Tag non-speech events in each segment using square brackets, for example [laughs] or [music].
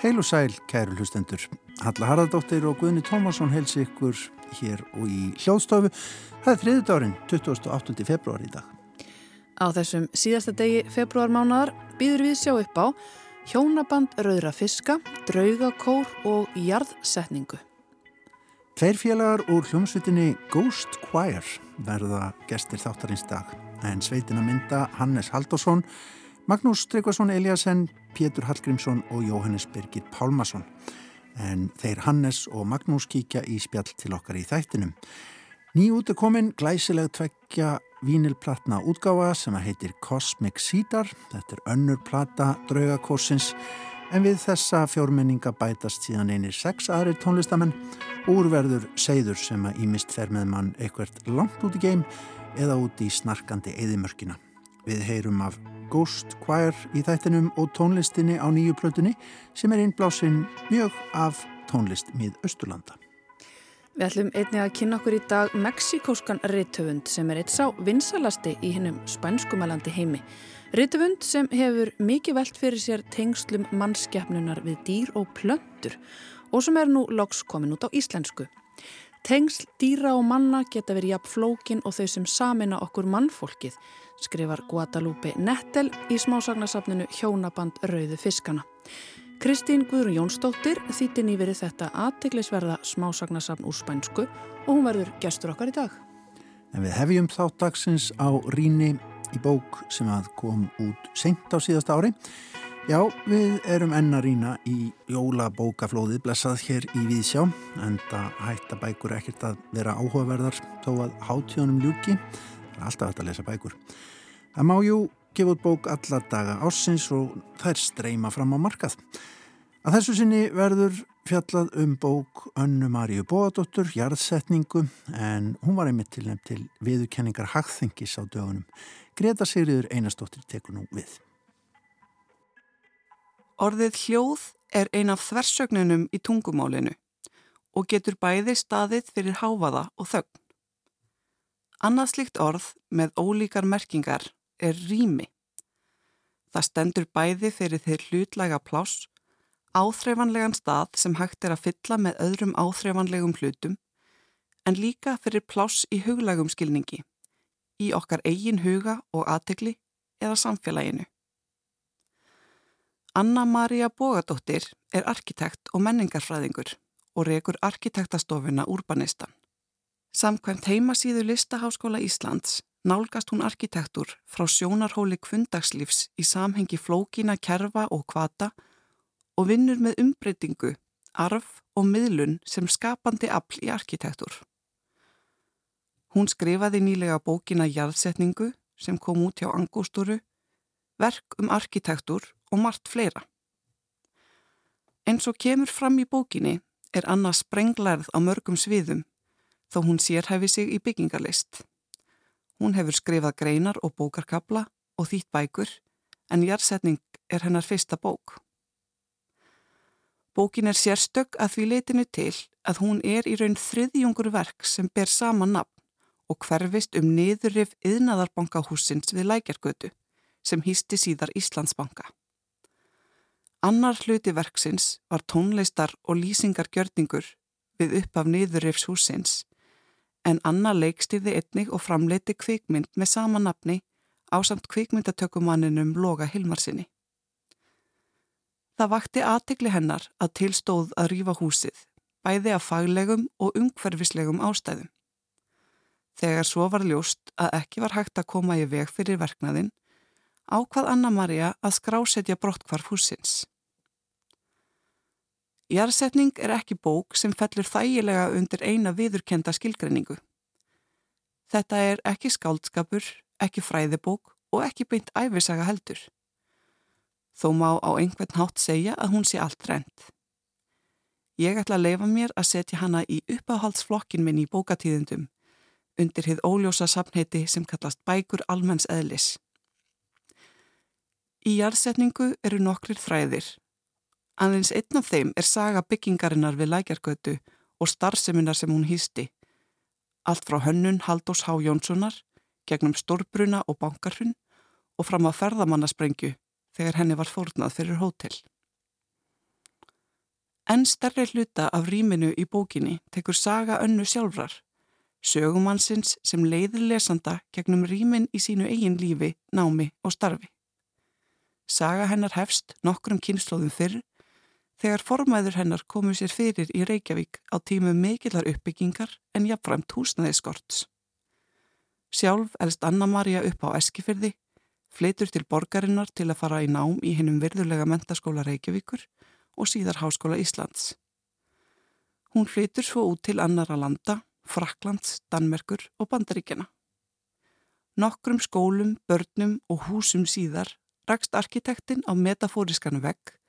Heil og sæl, kæru hlustendur. Halla Harðardóttir og Guðni Tómasson helsi ykkur hér og í hljóðstofu. Það er þriðut árin, 28. februar í dag. Á þessum síðasta degi februarmánaðar býður við sjá upp á hjónaband rauðra fiska, draugakór og jarðsetningu. Tveir félagar úr hljómsveitinni Ghost Choir verða gestir þáttarins dag. En sveitina mynda Hannes Haldásson, Magnús Tryggvason Eliasson, Pétur Hallgrímsson og Jóhannes Birgir Pálmason. En þeir Hannes og Magnús kíkja í spjall til okkar í þættinum. Nýjút er komin glæsileg tveggja vínilplatna útgáfa sem að heitir Cosmic Cedar. Þetta er önnur plata draugakorsins en við þessa fjórmenninga bætast síðan einir sex aðrir tónlistamenn úrverður segður sem að ímist fer með mann eitthvert langt út í geim eða út í snarkandi eðimörkina. Við heyrum af Ghost Choir í þættinum og tónlistinni á nýju plötunni sem er innblásinn mjög af tónlist mið Östurlanda. Við ætlum einnig að kynna okkur í dag meksikóskan Rittöfund sem er eitt sá vinsalasti í hennum spænskumælandi heimi. Rittöfund sem hefur mikið velt fyrir sér tengslum mannskeppnunar við dýr og plöndur og sem er nú loks komin út á íslensku. Tengsl dýra og manna geta verið jafn flókin og þau sem samina okkur mannfólkið, skrifar Guadalupe Nettel í smásagnasafninu Hjónaband Rauðu Fiskana. Kristín Guðrún Jónsdóttir þýtti nýverið þetta aðteglisverða smásagnasafn úr spænsku og hún verður gestur okkar í dag. En við hefjum þátt dagsins á Ríni í bók sem að kom út seint á síðasta ári. Já, við erum ennarína í jólabókaflóðið blessað hér í Víðsjá en það hætta bækur ekkert að vera áhugaverðar þó að hátíðunum ljúki. Alltaf hægt að lesa bækur. Það má jú gefa út bók allar daga ásins og er streyma fram á markað. Að þessu sinni verður fjallað um bók Önnu Maríu Bóadóttur, Jarðsetningu, en hún var einmitt tilnæmt til viðurkenningar hagþengis á dögunum. Greta Sigriður Einarstóttir tekur nú við. Orðið hljóð er ein af þversögnunum í tungumálinu og getur bæði staðið fyrir háfaða og þögn. Annað slikt orð með ólíkar merkingar er rými. Það stendur bæði fyrir þeir hlutlæga pláss, áþreifanlegan stað sem hægt er að fylla með öðrum áþreifanlegum hlutum, en líka fyrir pláss í huglægum skilningi, í okkar eigin huga og aðtegli eða samfélaginu. Anna Maria Bogadóttir er arkitekt og menningarfræðingur og rekur arkitektastofuna Urbanistan. Samkvæmt heimasíðu Listaháskóla Íslands nálgast hún arkitektur frá sjónarhóli kvundagslífs í samhengi flókina kerfa og kvata og vinnur með umbreytingu, arf og miðlun sem skapandi afl í arkitektur. Hún skrifaði nýlega bókina Jarðsetningu sem kom út hjá Angústúru, verk um arkitektur og margt fleira. En svo kemur fram í bókinni er Anna sprenglarð á mörgum sviðum þó hún sérhæfi sig í byggingarlist. Hún hefur skrifað greinar og bókarkabla og þýtt bækur en jarðsetning er hennar fyrsta bók. Bókin er sérstök að því leitinu til að hún er í raun þriðjungur verk sem ber sama nafn og hverfist um niðurrif yðnaðarbankahúsins við lækjargötu sem hýsti síðar Íslandsbanka. Annar hluti verksins var tónleistar og lýsingargjörningur við upp af niðurreifs húsins en Anna leikstýði einnig og framleiti kvikmynd með sama nafni á samt kvikmyndatökumanninum Loga Hilmarsinni. Það vakti aðtikli hennar að tilstóð að rýfa húsið, bæði af faglegum og umhverfislegum ástæðum. Þegar svo var ljóst að ekki var hægt að koma í veg fyrir verknaðinn, ákvað Anna-Maria að skrásetja brottkvarf húsins. Jarðsetning er ekki bók sem fellur þægilega undir eina viðurkenda skilgreiningu. Þetta er ekki skáldskapur, ekki fræðibók og ekki beint æfisaga heldur. Þó má á einhvern hátt segja að hún sé allt reynd. Ég ætla að leifa mér að setja hana í uppáhaldsflokkin minn í bókatíðendum undir hið óljósa samneiti sem kallast bækur almenns eðlis. Í jarðsetningu eru nokkrir þræðir Aðeins einn af þeim er saga byggingarinnar við lækjargötu og starfseminar sem hún hýsti. Allt frá hönnun Haldós Há Jónssonar, gegnum stórbruna og bankarhun og fram að ferðamannasprengju þegar henni var fórnað fyrir hótel. En stærri hluta af rýminu í bókinni tekur saga önnu sjálfrar, sögumannsins sem leiðir lesanda gegnum rýmin í sínu eigin lífi, námi og starfi. Saga hennar hefst nokkrum kynnslóðum fyrr þegar formæður hennar komu sér fyrir í Reykjavík á tímu mikillar uppbyggingar en jafnframt húsnaði skorts. Sjálf elst Anna-Maria upp á Eskifyrði, fleitur til borgarinnar til að fara í nám í hennum virðulega mentaskóla Reykjavíkur og síðar Háskóla Íslands. Hún fleitur svo út til annara landa, Fraklands, Danmerkur og Bandaríkjana. Nokkrum skólum, börnum og húsum síðar rakst arkitektin á metafóriskan vegg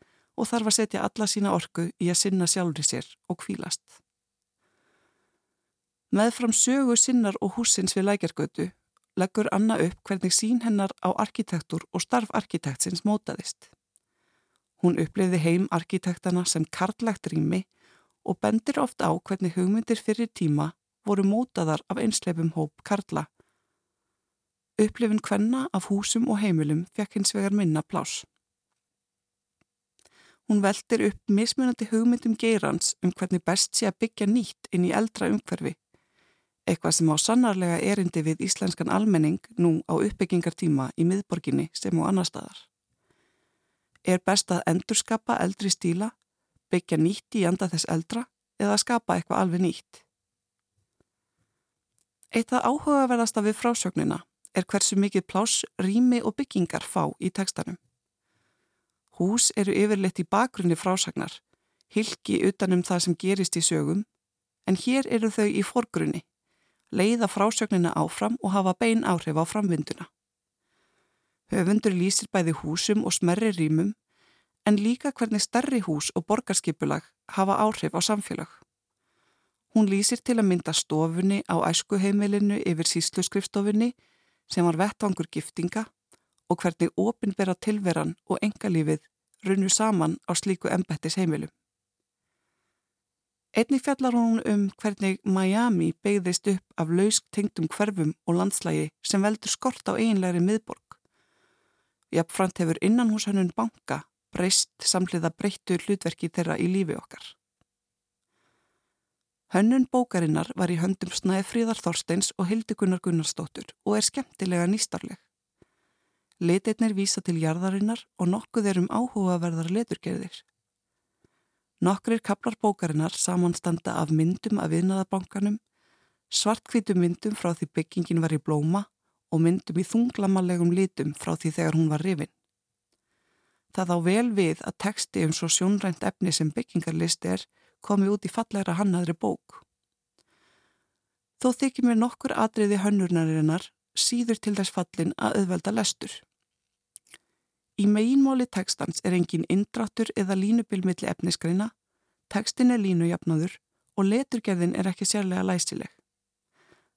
og þarf að setja alla sína orku í að sinna sjálfri sér og kvílast. Meðfram sögu sinnar og húsins við lækjargötu leggur Anna upp hvernig sín hennar á arkitektur og starf arkitektsins mótaðist. Hún uppliði heim arkitektana sem karlægt rými og bendir oft á hvernig hugmyndir fyrir tíma voru mótaðar af einsleipum hóp karla. Upplifin hvenna af húsum og heimilum fekk hins vegar minna plás. Hún veldir upp mismunandi hugmyndum geirans um hvernig best sé að byggja nýtt inn í eldra umhverfi. Eitthvað sem á sannarlega erindi við íslenskan almenning nú á uppbyggingartíma í miðborginni sem á annar staðar. Er best að endurskapa eldri stíla, byggja nýtt í anda þess eldra eða skapa eitthvað alveg nýtt? Eitt að áhugaverðasta við frásögnina er hversu mikið plás, rými og byggingar fá í tekstanum. Hús eru yfirleitt í bakgrunni frásagnar, hilki utanum það sem gerist í sögum, en hér eru þau í forgrunni, leiða frásögnina áfram og hafa bein áhrif á framvinduna. Höfundur lýsir bæði húsum og smerri rýmum, en líka hvernig starri hús og borgarskipulag hafa áhrif á samfélag. Hún lýsir til að mynda stofunni á æskuheimilinu yfir sísluskrifstofunni sem var vettvangur giftinga og hvernig opinbera tilveran og engalífið runnu saman á slíku embættis heimilum. Einni fjallar hún um hvernig Miami beigðist upp af lausk tengdum hverfum og landslægi sem veldur skort á einlegri miðborg. Jafnframt hefur innan hús hannun banka breyst samhliða breyttu hlutverki þeirra í lífi okkar. Hönnun bókarinnar var í höndum Snæfríðar Þorsteins og Hildigunar Gunnarsdóttur og er skemmtilega nýstarleg. Liteinnir vísa til jarðarinnar og nokkuð er um áhugaverðar leturgerðir. Nokkrir kaplar bókarinnar samanstanda af myndum af viðnaðabankanum, svartkvítum myndum frá því byggingin var í blóma og myndum í þunglamalegum litum frá því þegar hún var rifin. Það á vel við að teksti um svo sjónrænt efni sem byggingarlist er komi út í fallegra hannaðri bók. Þó þykir mér nokkur atriði hönnurnarinnar síður til þess fallin að auðvelda lestur. Í meginmáli tekstans er engin indráttur eða línubilmiðli efniskreina, tekstin er línujafnaður og leturgerðin er ekki sérlega læsileg.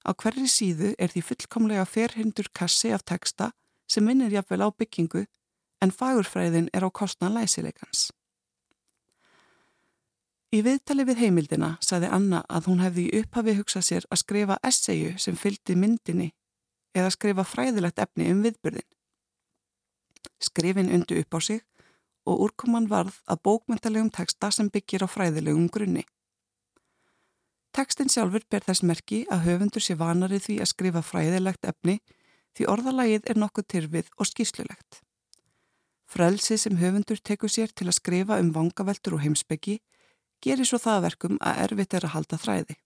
Á hverri síðu er því fullkomlega ferhindur kassi af teksta sem minnir jafnvel á byggingu en fagurfræðin er á kostna læsilegans. Í viðtali við heimildina sagði Anna að hún hefði í upphafi hugsað sér að skrifa essayu sem fylgdi myndinni eða skrifa fræðilegt efni um viðbyrðin skrifin undu upp á sig og úrkoman varð að bókmyndalegum teksta sem byggir á fræðilegum grunni. Tekstin sjálfur ber þess merki að höfundur sé vanarið því að skrifa fræðilegt efni því orðalagið er nokkuð tyrfið og skýrslulegt. Frelsi sem höfundur tekur sér til að skrifa um vangaveltur og heimsbyggi gerir svo það verkum að erfitt er að halda þræði.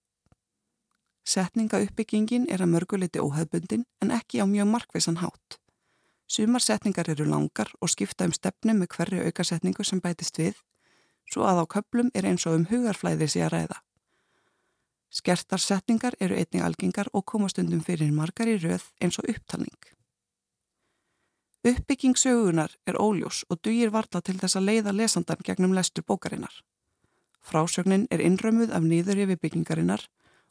Setninga uppbyggingin er að mörguleiti óhefbundin en ekki á mjög markvisan hátt. Sumarsetningar eru langar og skipta um stefnu með hverju aukasetningu sem bætist við, svo að á köplum er eins og um hugarflæði sé að ræða. Skertarsetningar eru einnig algengar og komastundum fyrir margar í röð eins og upptalning. Uppbygging sögunar er óljós og dugir varla til þess að leiða lesandan gegnum lestur bókarinnar. Frásögnin er innrömmuð af nýður yfir byggingarinnar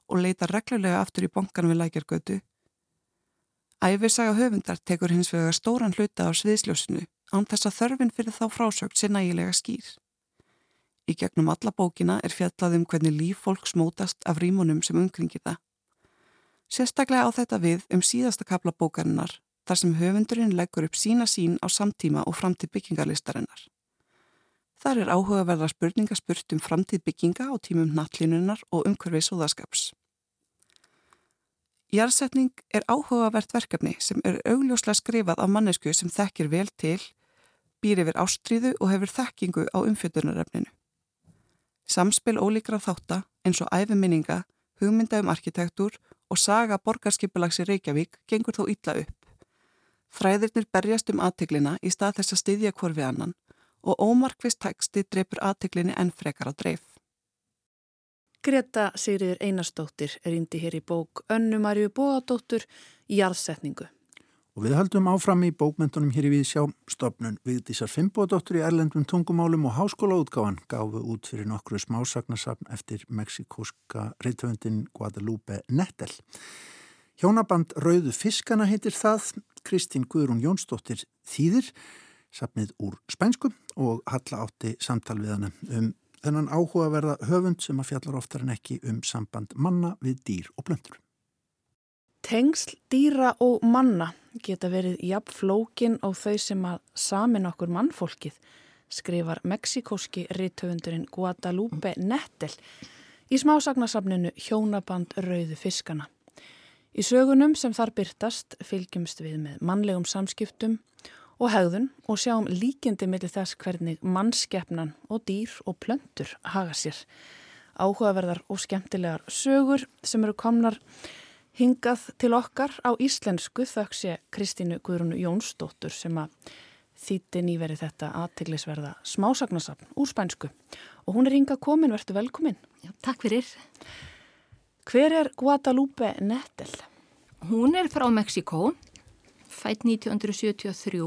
og leita reglulega aftur í bongan við lækjargötu Æfisaga höfundar tekur hins vegar stóran hluta á sviðsljósinu án þess að þörfin fyrir þá frásögt sé nægilega skýr. Í gegnum alla bókina er fjallað um hvernig líf fólk smótast af rímunum sem umkringir það. Sérstaklega á þetta við um síðasta kapla bókarinnar þar sem höfundurinn leggur upp sína sín á samtíma og framtíð byggingarlistarinnar. Þar er áhugaverða spurninga spurt um framtíð bygginga á tímum nattlinunar og umhverfið sóðaskaps. Jarðsetning er áhugavert verkefni sem er augljóslega skrifað af mannesku sem þekkir vel til, býr yfir ástríðu og hefur þekkingu á umfjöldunarefninu. Samspil ólíkra þátta eins og æfiminninga, hugmynda um arkitektúr og saga borgarskipulags í Reykjavík gengur þó illa upp. Þræðirnir berjast um aðteglina í stað þess að styðja hvorfi annan og ómarkvist teksti dreipur aðteglinni enn frekar á dreif. Greta Sigriður Einarstóttir rýndi hér í bók Önnu Marju Bóadóttur í jarðsetningu. Og við höldum áfram í bókmentunum hér í Víðsjá stopnun Vigdísar Fimboðdóttur í erlendum tungumálum og háskólaútgáfan gáfu út fyrir nokkru smásagnasafn eftir meksikóska reytöfundin Guadalupe Nettel. Hjónaband Rauðu Fiskana heitir það, Kristín Guðrún Jónsdóttir þýðir, safnið úr spænsku og Halla átti samtal við hana um þennan áhugaverða höfund sem að fjallar oftar en ekki um samband manna við dýr og blöndur. Tengsl dýra og manna geta verið jafn flókin á þau sem að samin okkur mannfólkið, skrifar meksikóski rittöfundurinn Guadalupe Nettel í smásagnasafninu Hjónaband Rauðu Fiskana. Í sögunum sem þar byrtast fylgjumst við með mannlegum samskiptum og hegðun og sjáum líkindi millir þess hvernig mannskeppnan og dýr og plöntur haga sér. Áhugaverðar og skemmtilegar sögur sem eru komnar hingað til okkar á íslensku þauks ég Kristínu Guðrunu Jónsdóttur sem að þýtti nýverið þetta aðteglisverða smásagnasafn úr spænsku og hún er hingað komin, verður velkomin. Já, takk fyrir. Hver er Guadalupe Nettel? Hún er frá Mexiko, fætt 1973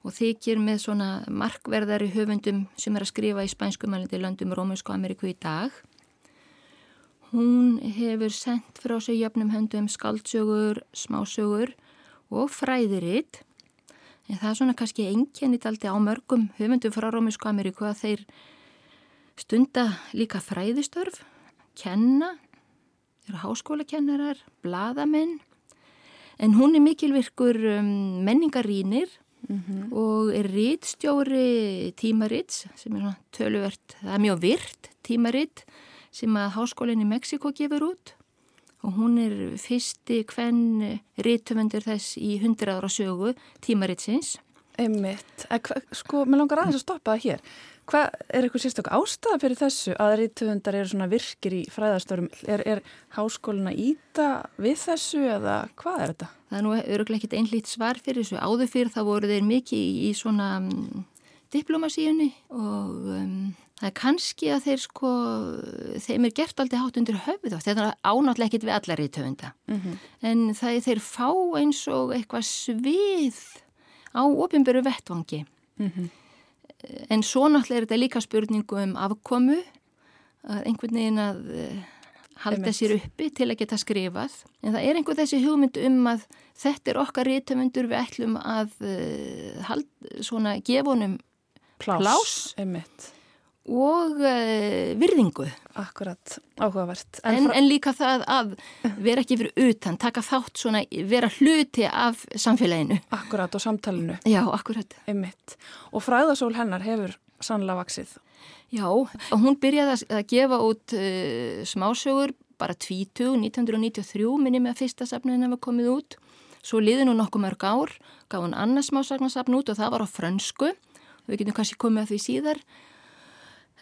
og þykir með svona markverðari höfundum sem er að skrifa í spænskumælindi löndum Rómunsku Ameríku í dag Hún hefur sendt frá sig jöfnum höndum skaldsögur, smásögur og fræðiritt. En það er svona kannski enginnit aldrei á mörgum höfundum frá Rómísku Ameríku að þeir stunda líka fræðistörf, kenna, eru háskólakennarar, bladamenn. En hún er mikilvirkur um, menningarínir mm -hmm. og er rittstjóri tímarits sem er töluvert, það er mjög virt tímaritt sem að háskólinn í Mexiko gefur út og hún er fyrsti hvenn rítumundur þess í 100 ára sögu tímaritsins. Einmitt, sko, mér langar aðeins að stoppa það hér. Hvað er eitthvað sérstaklega ástæða fyrir þessu að rítumundar eru svona virkir í fræðastörum? Er, er háskólinn að íta við þessu eða hvað er þetta? Það er nú öruglega ekkit einlít svar fyrir þessu. Áður fyrir það voru þeir mikið í, í svona um, diplomasíunni og um, Það er kannski að þeir sko, þeim er gert aldrei hátt undir höfuð og þetta er ánáttlega ekkit við allar í töfunda. Mm -hmm. En það er þeir fá eins og eitthvað svið á ofinböru vettvangi. Mm -hmm. En svo náttúrulega er þetta líka spurningu um afkomu, að einhvern veginn að uh, halda sér uppi til að geta skrifað. En það er einhver þessi hugmynd um að þetta er okkar í töfundur við ætlum að uh, hald, svona gefunum plás. plás og uh, virðingu. Akkurat, áhugavert. En, en, en líka það að vera ekki fyrir utan, taka þátt svona, vera hluti af samfélaginu. Akkurat og samtalenu. Já, akkurat. Einmitt. Og fræðasól hennar hefur sannlega vaksið. Já, hún byrjaði að gefa út uh, smásögur bara 20, 1993 minni með að fyrsta safniðin hefði komið út. Svo liði nú nokkuð mörg ár, gaf hún annars smásagnasafn út og það var á frönsku. Við getum kannski komið að því síðar.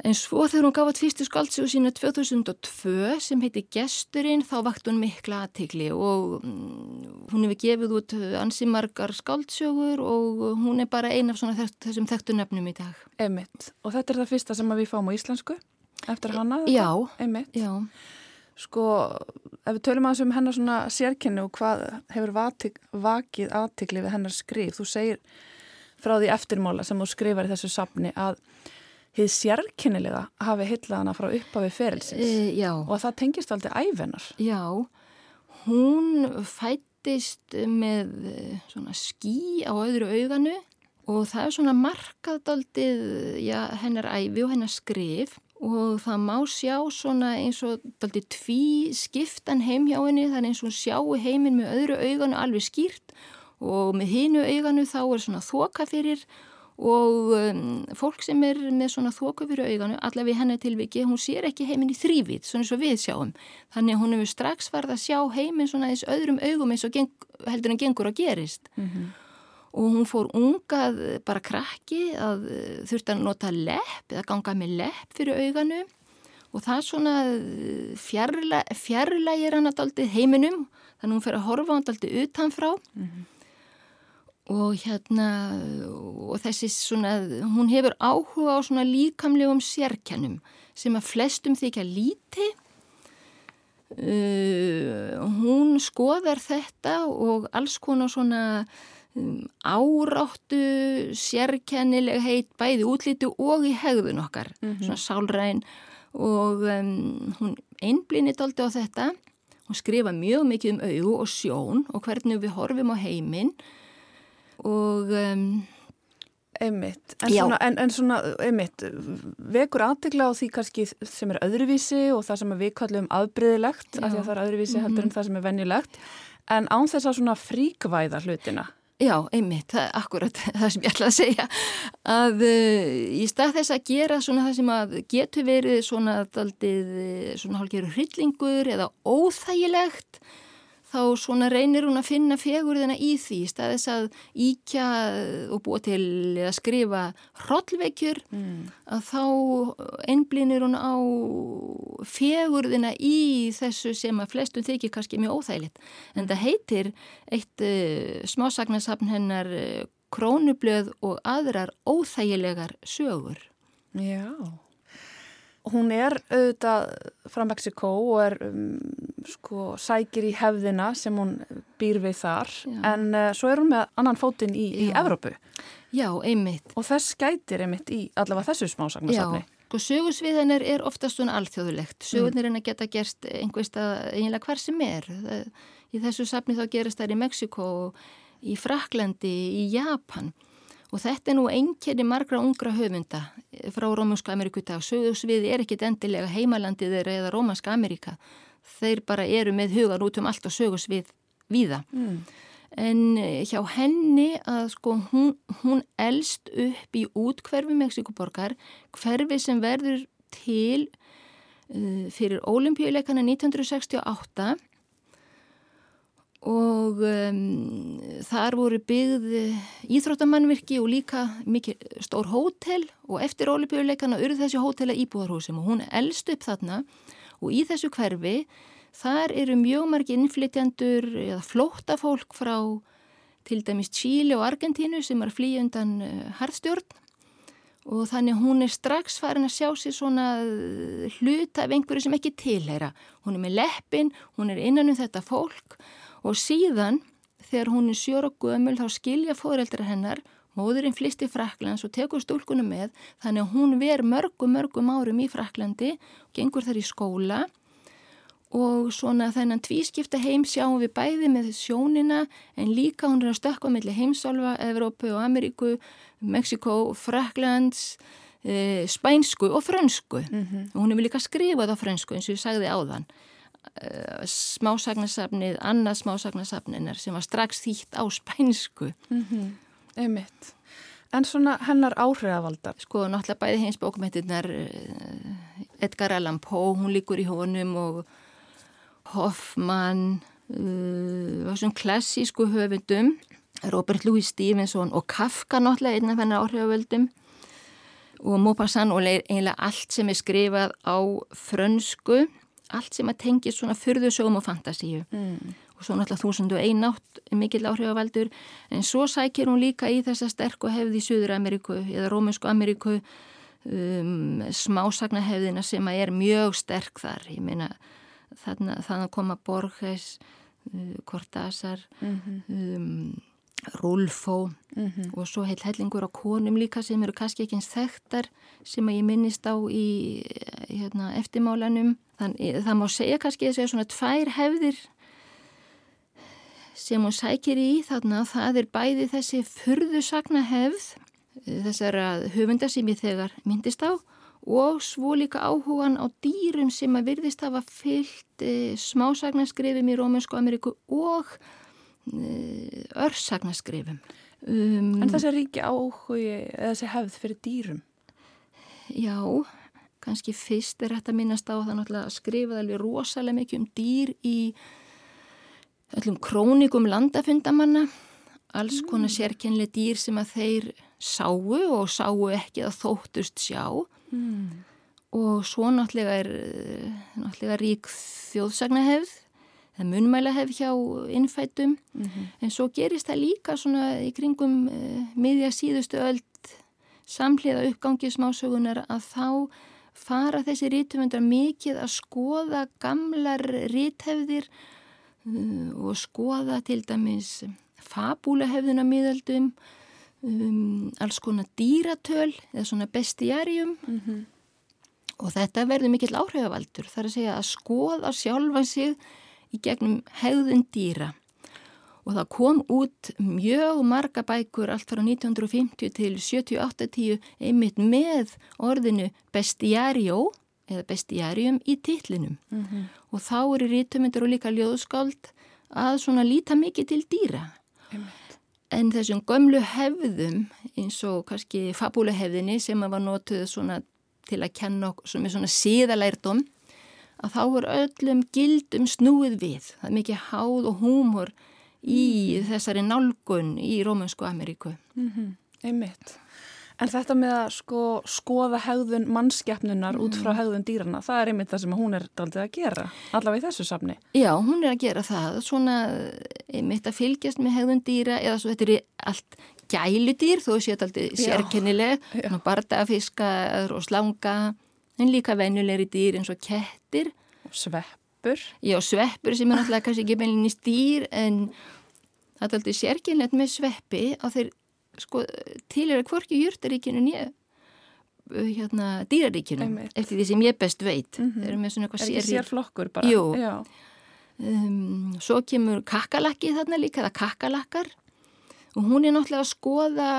En svo þegar hún gaf að fyrstu skaldsögu sína 2002 sem heiti Gesturinn þá vakt hún mikla aðtikli og mm, hún hefur gefið út ansimargar skaldsögur og hún er bara eina af þessum þekktu nefnum í dag. Emitt. Og þetta er það fyrsta sem við fáum á íslensku eftir hana? Já. Emitt. Já. Sko, ef við tölum aðeins um hennar svona sérkennu og hvað hefur vakið aðtikli við hennar skrif, þú segir frá því eftirmála sem þú skrifar í þessu sapni að hið sérkennilega hafi hillað hana frá upphafi ferilsins. E, og að það tengist aldrei ævenar. Já, hún fættist með eh, svona skí á öðru auganu og það er svona markaðdaldið já, hennar æfi og hennar skrif. Og það má sjá svona eins og daldið tví skiptan heim hjá henni, er eins og sjá heimin með öðru auganu alveg skýrt. Og með hinu auganu þá er svona þoka fyrir og um, fólk sem er með svona þoka fyrir auganu, allaveg henni tilviki, hún sér ekki heiminn í þrývít, svona eins og við sjáum. Þannig að hún hefur strax farið að sjá heiminn svona eins öðrum augum eins og geng, heldur en gengur að gerist. Mm -hmm. Og hún fór ungað bara krakki að þurfti að nota lepp eða ganga með lepp fyrir auganu og það svona fjarlægir fjarlæ hann alltaf heiminum, þannig að hún fer að horfa hann alltaf utanfrá. Mm -hmm og hérna og þessi svona, hún hefur áhuga á svona líkamlegum sérkjannum sem að flestum þykja líti uh, hún skoðar þetta og alls konar svona um, áráttu sérkjannileg heit bæði útlítu og í hegðun okkar mm -hmm. svona sálræn. Og um, hún einblínit aldrei á þetta. Hún skrifa mjög mikið um auðu og sjón og hvernig við horfum á heiminn og um, Einmitt, en svona, en, en svona einmitt, vekur aðtegla á því kannski sem er öðruvísi og það sem við kallum aðbriðilegt, af því að það er öðruvísi heldur mm -hmm. en það sem er vennilegt, en án þess að svona fríkvæða hlutina. Já, einmitt, það er akkurat [laughs] það sem ég ætla að segja, að uh, í stað þess að gera svona það sem að getur verið svona daldið, svona hálfgerður hryllingur eða óþægilegt, þá svona reynir hún að finna fegurðina í því staðis að íkja og búa til að skrifa hrollvekjur mm. að þá einblínir hún á fegurðina í þessu sem að flestum þykir kannski mjög óþægilegt en mm. það heitir eitt uh, smásagnarsafn hennar uh, krónublöð og aðrar óþægilegar sögur Já Hún er auðvitað frá Mexiko og er um, sko, sækir í hefðina sem hún býr við þar Já. en uh, svo er hún með annan fótinn í, í Evrópu. Já, einmitt. Og þess gætir einmitt í allavega þessu smásagnasafni. Já, sko sögursviðanir er oftast svona alþjóðulegt. Sögurnir mm. er að geta gerst einhverstað einlega hver sem er. Í þessu safni þá gerist það í Mexiko, í Fraklandi, í Japan Og þetta er nú einnkjörni margra ungra höfunda frá Rómanska Ameríku dag. Sögursviði er ekkit endilega heimalandið eða Rómanska Ameríka. Þeir bara eru með hugan út um allt og sögursvið víða. Mm. En eh, hjá henni að sko hún, hún elst upp í útkverfi Mexikoborgar, hverfi sem verður til uh, fyrir ólimpíuleikana 1968 og um, þar voru byggð íþróttamannvirki og líka mikið stór hótel og eftir ólipjöleikana urð þessi hótel að íbúðarhúsum og hún elst upp þarna og í þessu hverfi þar eru mjög margi innflytjandur eða flóttafólk frá til dæmis Chile og Argentínu sem er flýja undan uh, harðstjórn og þannig hún er strax farin að sjá sér svona hluta af einhverju sem ekki tilheyra. Hún er með leppin, hún er innan um þetta fólk og síðan þegar hún er sjóra gömul þá skilja fóreldra hennar móðurinn flist í Fraklands og tekur stúlkunum með þannig að hún ver mörgum mörgum árum í Fraklandi og gengur þar í skóla. Og svona þennan tvískipta heim sjáum við bæði með sjónina en líka hún er að stökka mellir heimsálfa, Evrópu og Ameríku, Mexiko, Fraklands, e, Spænsku og Frönsku. Mm -hmm. og hún hefur líka skrifað á Frönsku eins og ég sagði áðan uh, smásagnasafnið, annað smásagnasafninar sem var strax þýtt á spænsku. Mm -hmm. Einmitt. En svona hennar áhrifavaldar? Sko, náttúrulega bæði hins bókmyndirnar uh, Edgar Allan Poe, hún líkur í honum og Hoffmann, uh, svona klassísku höfundum, Robert Louis Stevenson og Kafka náttúrulega einn af hennar áhrifavaldum og Maupassant og eiginlega allt sem er skrifað á frönsku allt sem að tengi svona fyrðusögum og fantasíu mm. og svo náttúrulega þúsundu einátt mikill áhrifavaldur en svo sækir hún líka í þessa sterku hefði í Suður Ameríku eða Rómunsku Ameríku um, smásagnahefðina sem að er mjög sterk þar ég meina þannig að koma Borges uh, Cortázar mm -hmm. um, Rulfó mm -hmm. og svo heil hellingur á konum líka sem eru kannski ekki eins þekktar sem að ég minnist á í hérna, eftirmálanum Þannig það má segja kannski að það er svona tvær hefðir sem hún sækir í þarna það er bæði þessi furðusagna hefð þessara höfunda sem ég þegar myndist á og svo líka áhugan á dýrum sem að virðist hafa fyllt e, smásagnaskrifum í Rómunsku Ameríku og örsagnaskrifum. Um, en þessi ríki áhugi, þessi hefð fyrir dýrum? Já, kannski fyrst er þetta minnast á það að skrifa alveg rosalega mikið um dýr í öllum krónikum landafundamanna, alls konar mm. sérkennlega dýr sem að þeir sáu og sáu ekki að þóttust sjá mm. og svo náttúrulega er náttúrulega rík þjóðsagnahefð eða munmælahefð hjá innfætum mm -hmm. en svo gerist það líka svona í kringum uh, miðja síðustu öll samhliða uppgangi smásögunar að þá fara þessi rítumundar mikið að skoða gamlar ríthefðir uh, og skoða til dæmis fabúlahefðuna miðaldum, um, alls konar dýratöl eða svona bestiarium mm -hmm. og þetta verður mikill áhrifavaldur þar að segja að skoða sjálfa sig í gegnum hegðun dýra og það kom út mjög marga bækur allt frá 1950 til 78-10 einmitt með orðinu bestiario eða bestiarium í titlinum mm -hmm. og þá eru rítumindur og líka ljóðskáld að svona líta mikið til dýra einmitt. en þessum gömlu hefðum eins og kannski fabúlehefðinni sem var notuð svona til að kenna sem er svona síðalærdom að þá er öllum gildum snúið við það er mikið háð og húmor í þessari nálgun í Rómansku Ameríku. Mm -hmm. Einmitt. En þetta með að sko, skoða hegðun mannskeppnunar mm. út frá mhm. hegðun dýrana, það er einmitt það sem hún er daldið að gera, allavega í þessu safni. Já, hún er að gera það, svona einmitt að fylgjast með hegðun dýra eða svo þetta er allt gæludýr, þó séu þetta alltaf sérkennileg, bardafiskar og slanga, en líka venjulegri dýr eins og kettir. Og sveppur. Já, sveppur sem er náttúrulega kannski ekki meðlinni stýr en það er alltaf sérkynlegt með sveppi að þeir sko, til er að hvorki júrtaríkinu nýja uh, hérna, dýraríkinu Einmitt. eftir því sem ég best veit mm -hmm. þeir eru með svona eitthvað sér... Er ekki sérflokkur bara? Jú. Um, svo kemur kakalakki þarna líka, það kakalakkar og hún er náttúrulega að skoða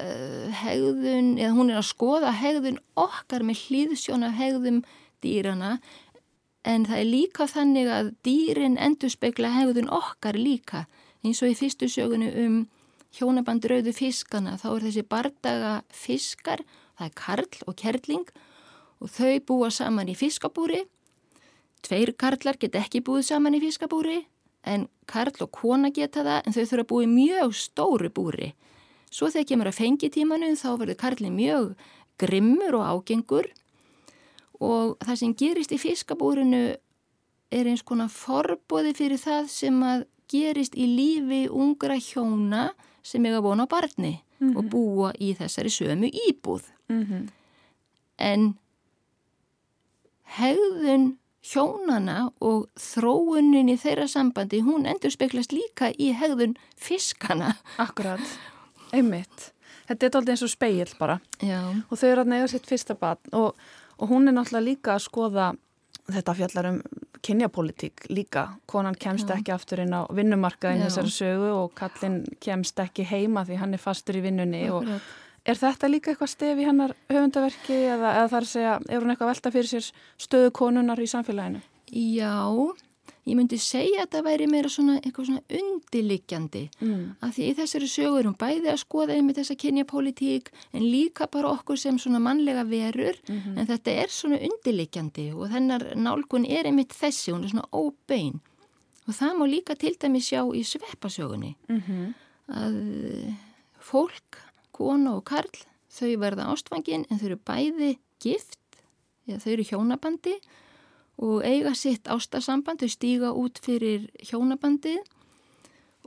uh, hegðun, eða hún er að skoða hegðun okkar með hlýðsjóna hegðum dýrana en það er líka þannig að dýrin endur spekla hegðun okkar líka. Eins og í fyrstu sögunu um hjónaband rauðu fiskana þá er þessi bardaga fiskar það er karl og kerling og þau búa saman í fiskabúri. Tveir karlar get ekki búið saman í fiskabúri en karl og kona geta það en þau þurfa að búið mjög stóru búri svo þegar kemur að fengi tímanu þá verður karlin mjög grimmur og ágengur og það sem gerist í fiskabúrinu er eins konar forbóði fyrir það sem að gerist í lífi ungra hjóna sem eiga vona á barni mm -hmm. og búa í þessari sömu íbúð. Mm -hmm. En hegðun hjónana og þróunin í þeirra sambandi, hún endur speklast líka í hegðun fiskana. Akkurat, einmitt. Þetta er alltaf eins og speil bara. Já. Og þau eru að neyja sitt fyrsta barn og, og hún er náttúrulega líka að skoða þetta fjallar um kynjapolítík líka, konan kemst Já. ekki aftur inn á vinnumarkaðin þessari sögu og kallin kemst ekki heima því hann er fastur í vinnunni Já, og er þetta líka eitthvað stef í hannar höfundaverki eða, eða þar segja, er hún eitthvað velta fyrir sér stöðu konunar í samfélaginu? Já, ég myndi segja að það væri meira svona eitthvað svona undirlikjandi mm. að því í þessari sögur erum bæði að skoða einmitt þessa kynjapolítík en líka bara okkur sem svona mannlega verur mm -hmm. en þetta er svona undirlikjandi og þennar nálgun er einmitt þessi, hún er svona óbein og það má líka til dæmi sjá í sveppasögunni mm -hmm. að fólk, kona og karl þau verða ástfangin en þau eru bæði gift eða þau eru hjónabandi og eiga sitt ástarsamband, þau stíga út fyrir hjónabandið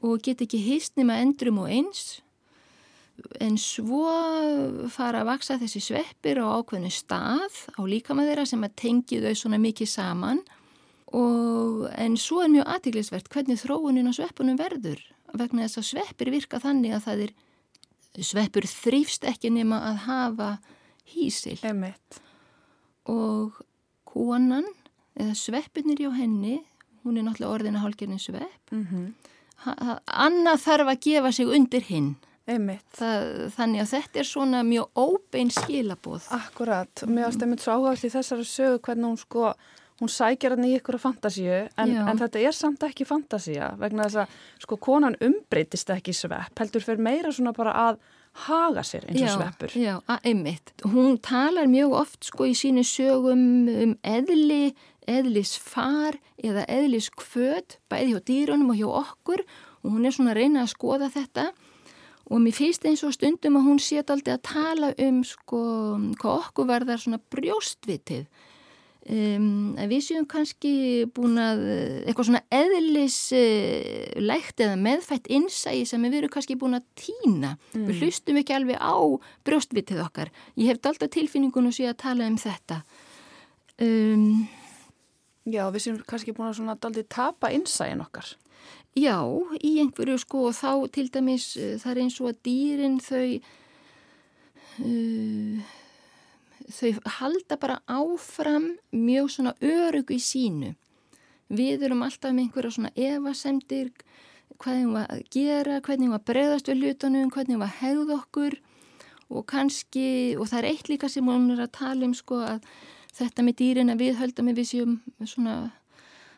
og get ekki hýst nema endrum og eins. En svo fara að vaksa þessi sveppir á ákveðinu stað á líkama þeirra sem að tengi þau svona mikið saman. Og en svo er mjög aðtiklisvert hvernig þróunin á sveppunum verður vegna þess að sveppir virka þannig að það er sveppur þrýfst ekki nema að hafa hísil Emitt. og konan eða sveppinir hjá henni hún er náttúrulega orðina hálfgerðin svepp mm -hmm. Anna þarf að gefa sig undir hinn. Það, þannig að þetta er svona mjög óbein skilabóð Akkurat, mér ást einmitt svo áherslu í þessari sögu hvernig hún sko hún sækjar hann í ykkur að fantasíu en, en þetta er samt ekki fantasía vegna þess að sko konan umbreytist ekki svepp, heldur fyrir meira svona bara að haga sér eins og já, sveppur. Já, einmitt. Hún talar mjög oft sko í sínu sögum um eðli, eðlisfar eða eðliskvöð, bæði hjá dýrunum og hjá okkur og hún er svona að reyna að skoða þetta og mér finnst eins og stundum að hún sé aldrei að tala um sko hvað okkur verðar svona brjóstvitið Um, við séum kannski búin að eitthvað svona eðlislægt uh, eða meðfætt innsægi sem við erum kannski búin að týna. Mm. við hlustum ekki alveg á brjóstvitið okkar. Ég hef alltaf tilfinningun og sé að tala um þetta. Um, Já, við séum kannski búin að svona aldrei tapa innsægin okkar. Já, í einhverju sko og þá til dæmis uh, það er eins og að dýrin þau uh, þau halda bara áfram mjög svona örugu í sínu. Við erum alltaf með einhverja svona evasemdir, hvað við varum að gera, hvernig við varum að bregðast við hlutunum, hvernig við varum að hegða okkur og kannski, og það er eitt líka sem hún er að tala um sko að þetta með dýrin að við höldum við séum svona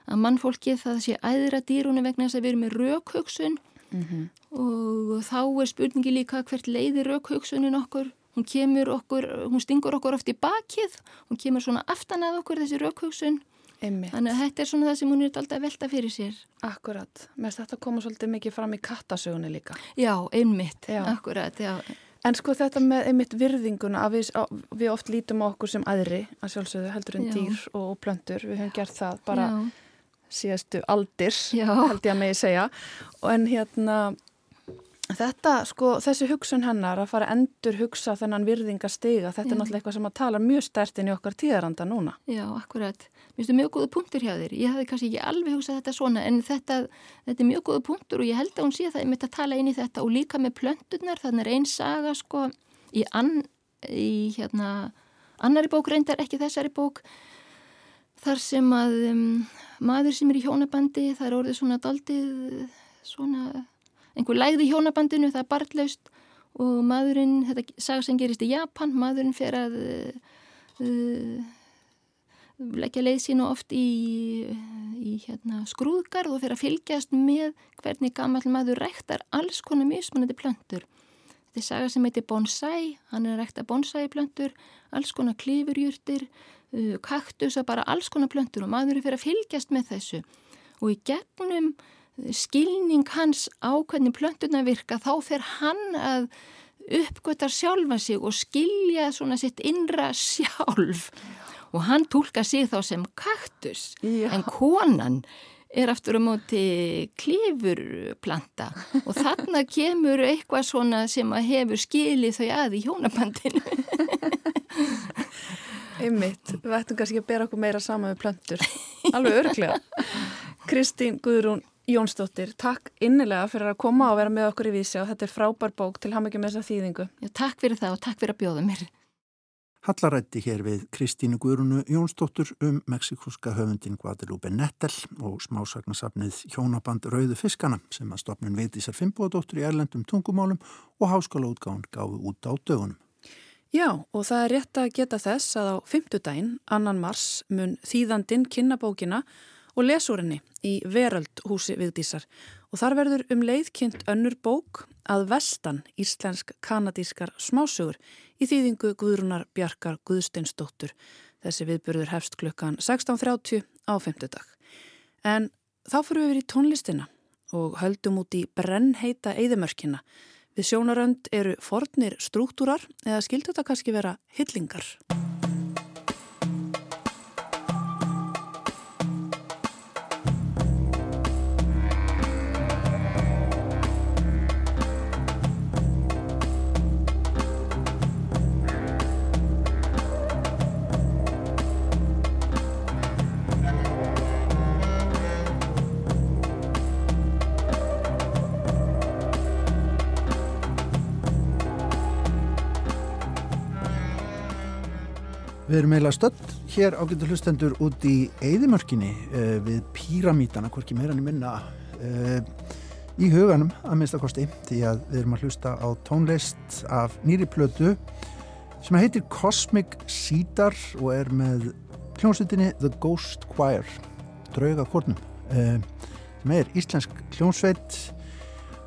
að mannfólki það sé æðra dýrunum vegna þess að við erum með raukhugsun mm -hmm. og þá er spurningi líka hvert leiði raukhugsunin okkur hún kemur okkur, hún stingur okkur oft í bakið, hún kemur svona aftan að okkur þessi raukhugsun þannig að þetta er svona það sem hún er alltaf velta fyrir sér. Akkurat, með þetta koma svolítið mikið fram í kattasögunni líka. Já, einmitt, já. akkurat, já. En sko þetta með einmitt virðinguna að við, við oft lítum á okkur sem aðri að sjálfsögðu heldur en já. dýr og, og plöndur, við höfum gert það bara síðastu aldir, held ég að megi segja en hérna Þetta, sko, þessi hugsun hennar að fara að endur hugsa þennan virðingastega, þetta Já. er náttúrulega eitthvað sem að tala mjög stertinn í okkar tíðaranda núna. Já, akkurat. Mér finnst það mjög góða punktur hjá þér. Ég hafði kannski ekki alveg hugsað þetta svona, en þetta, þetta er mjög góða punktur og ég held að hún sé það, ég mitt að tala inn í þetta og líka með plöndunar, þannig er einn saga, sko, í, an, í hérna, annari bók reyndar, ekki þessari bók, þar sem að um, maður sem er í hjónabandi, það er orðið svona daldið, svona einhver lægði hjónabandinu, það er barndlaust og maðurinn, þetta saga sem gerist í Japan, maðurinn fer að uh, leggja leið sína oft í, í hérna, skrúðgarð og fer að fylgjast með hvernig gammal maður rektar alls konar mismunandi plöntur. Þetta er saga sem heitir bonsai, hann er að rekta bonsai plöntur, alls konar klifurjúrtir, uh, kaktus og bara alls konar plöntur og maðurinn fer að fylgjast með þessu og í gegnum skilning hans á hvernig plöntuna virka þá fer hann að uppgötar sjálfa sig og skilja svona sitt innra sjálf. Og hann tólka sig þá sem kaktus. Já. en konan er aftur á móti klifurplanta. Og þarna kemur eitthvað svona sem að hefur skilið þau að í hjónabandinu. Einmitt, við ættum kannski að bera okkur meira sama með plöntur, alveg örglega Kristín Guðrún Jónsdóttir, takk innilega fyrir að koma og vera með okkur í vísi og þetta er frábær bók til ham ekki með þessa þýðingu. Já, takk fyrir það og takk fyrir að bjóða mér. Hallarætti hér við Kristínu Guðrunu Jónsdóttur um meksikóska höfundin Guadalupe Nettel og smásagnasafnið Hjónaband Rauðu Fiskana sem að stopnun veitísar Fimboadóttur í erlendum tungumálum og háskóla útgáðan gáðu út á dögunum. Já, og það er rétt að geta þess að á fymtudaginn, annan mars, mun þýðandin kynna bókina og lesúrinni í Veröldhúsi viðdísar og þar verður um leiðkynnt önnur bók að vestan íslensk-kanadískar smásögur í þýðingu Guðrunar Bjarkar Guðsteinsdóttur. Þessi viðburður hefst klukkan 16.30 á 50 dag. En þá fyrir við í tónlistina og höldum út í brennheita eðimörkina. Við sjónarönd eru fornir struktúrar eða skildur þetta kannski vera hillingar. Við erum eiginlega stöld hér ágættu hlustendur út í Eidimörkinni uh, við píramítana, hvorki meira en minna uh, í huganum að minnstakosti því að við erum að hlusta á tónlist af nýri plötu sem heitir Cosmic Cedar og er með hljómsveitinni The Ghost Choir draugakórnum eh, sem er íslensk hljómsveit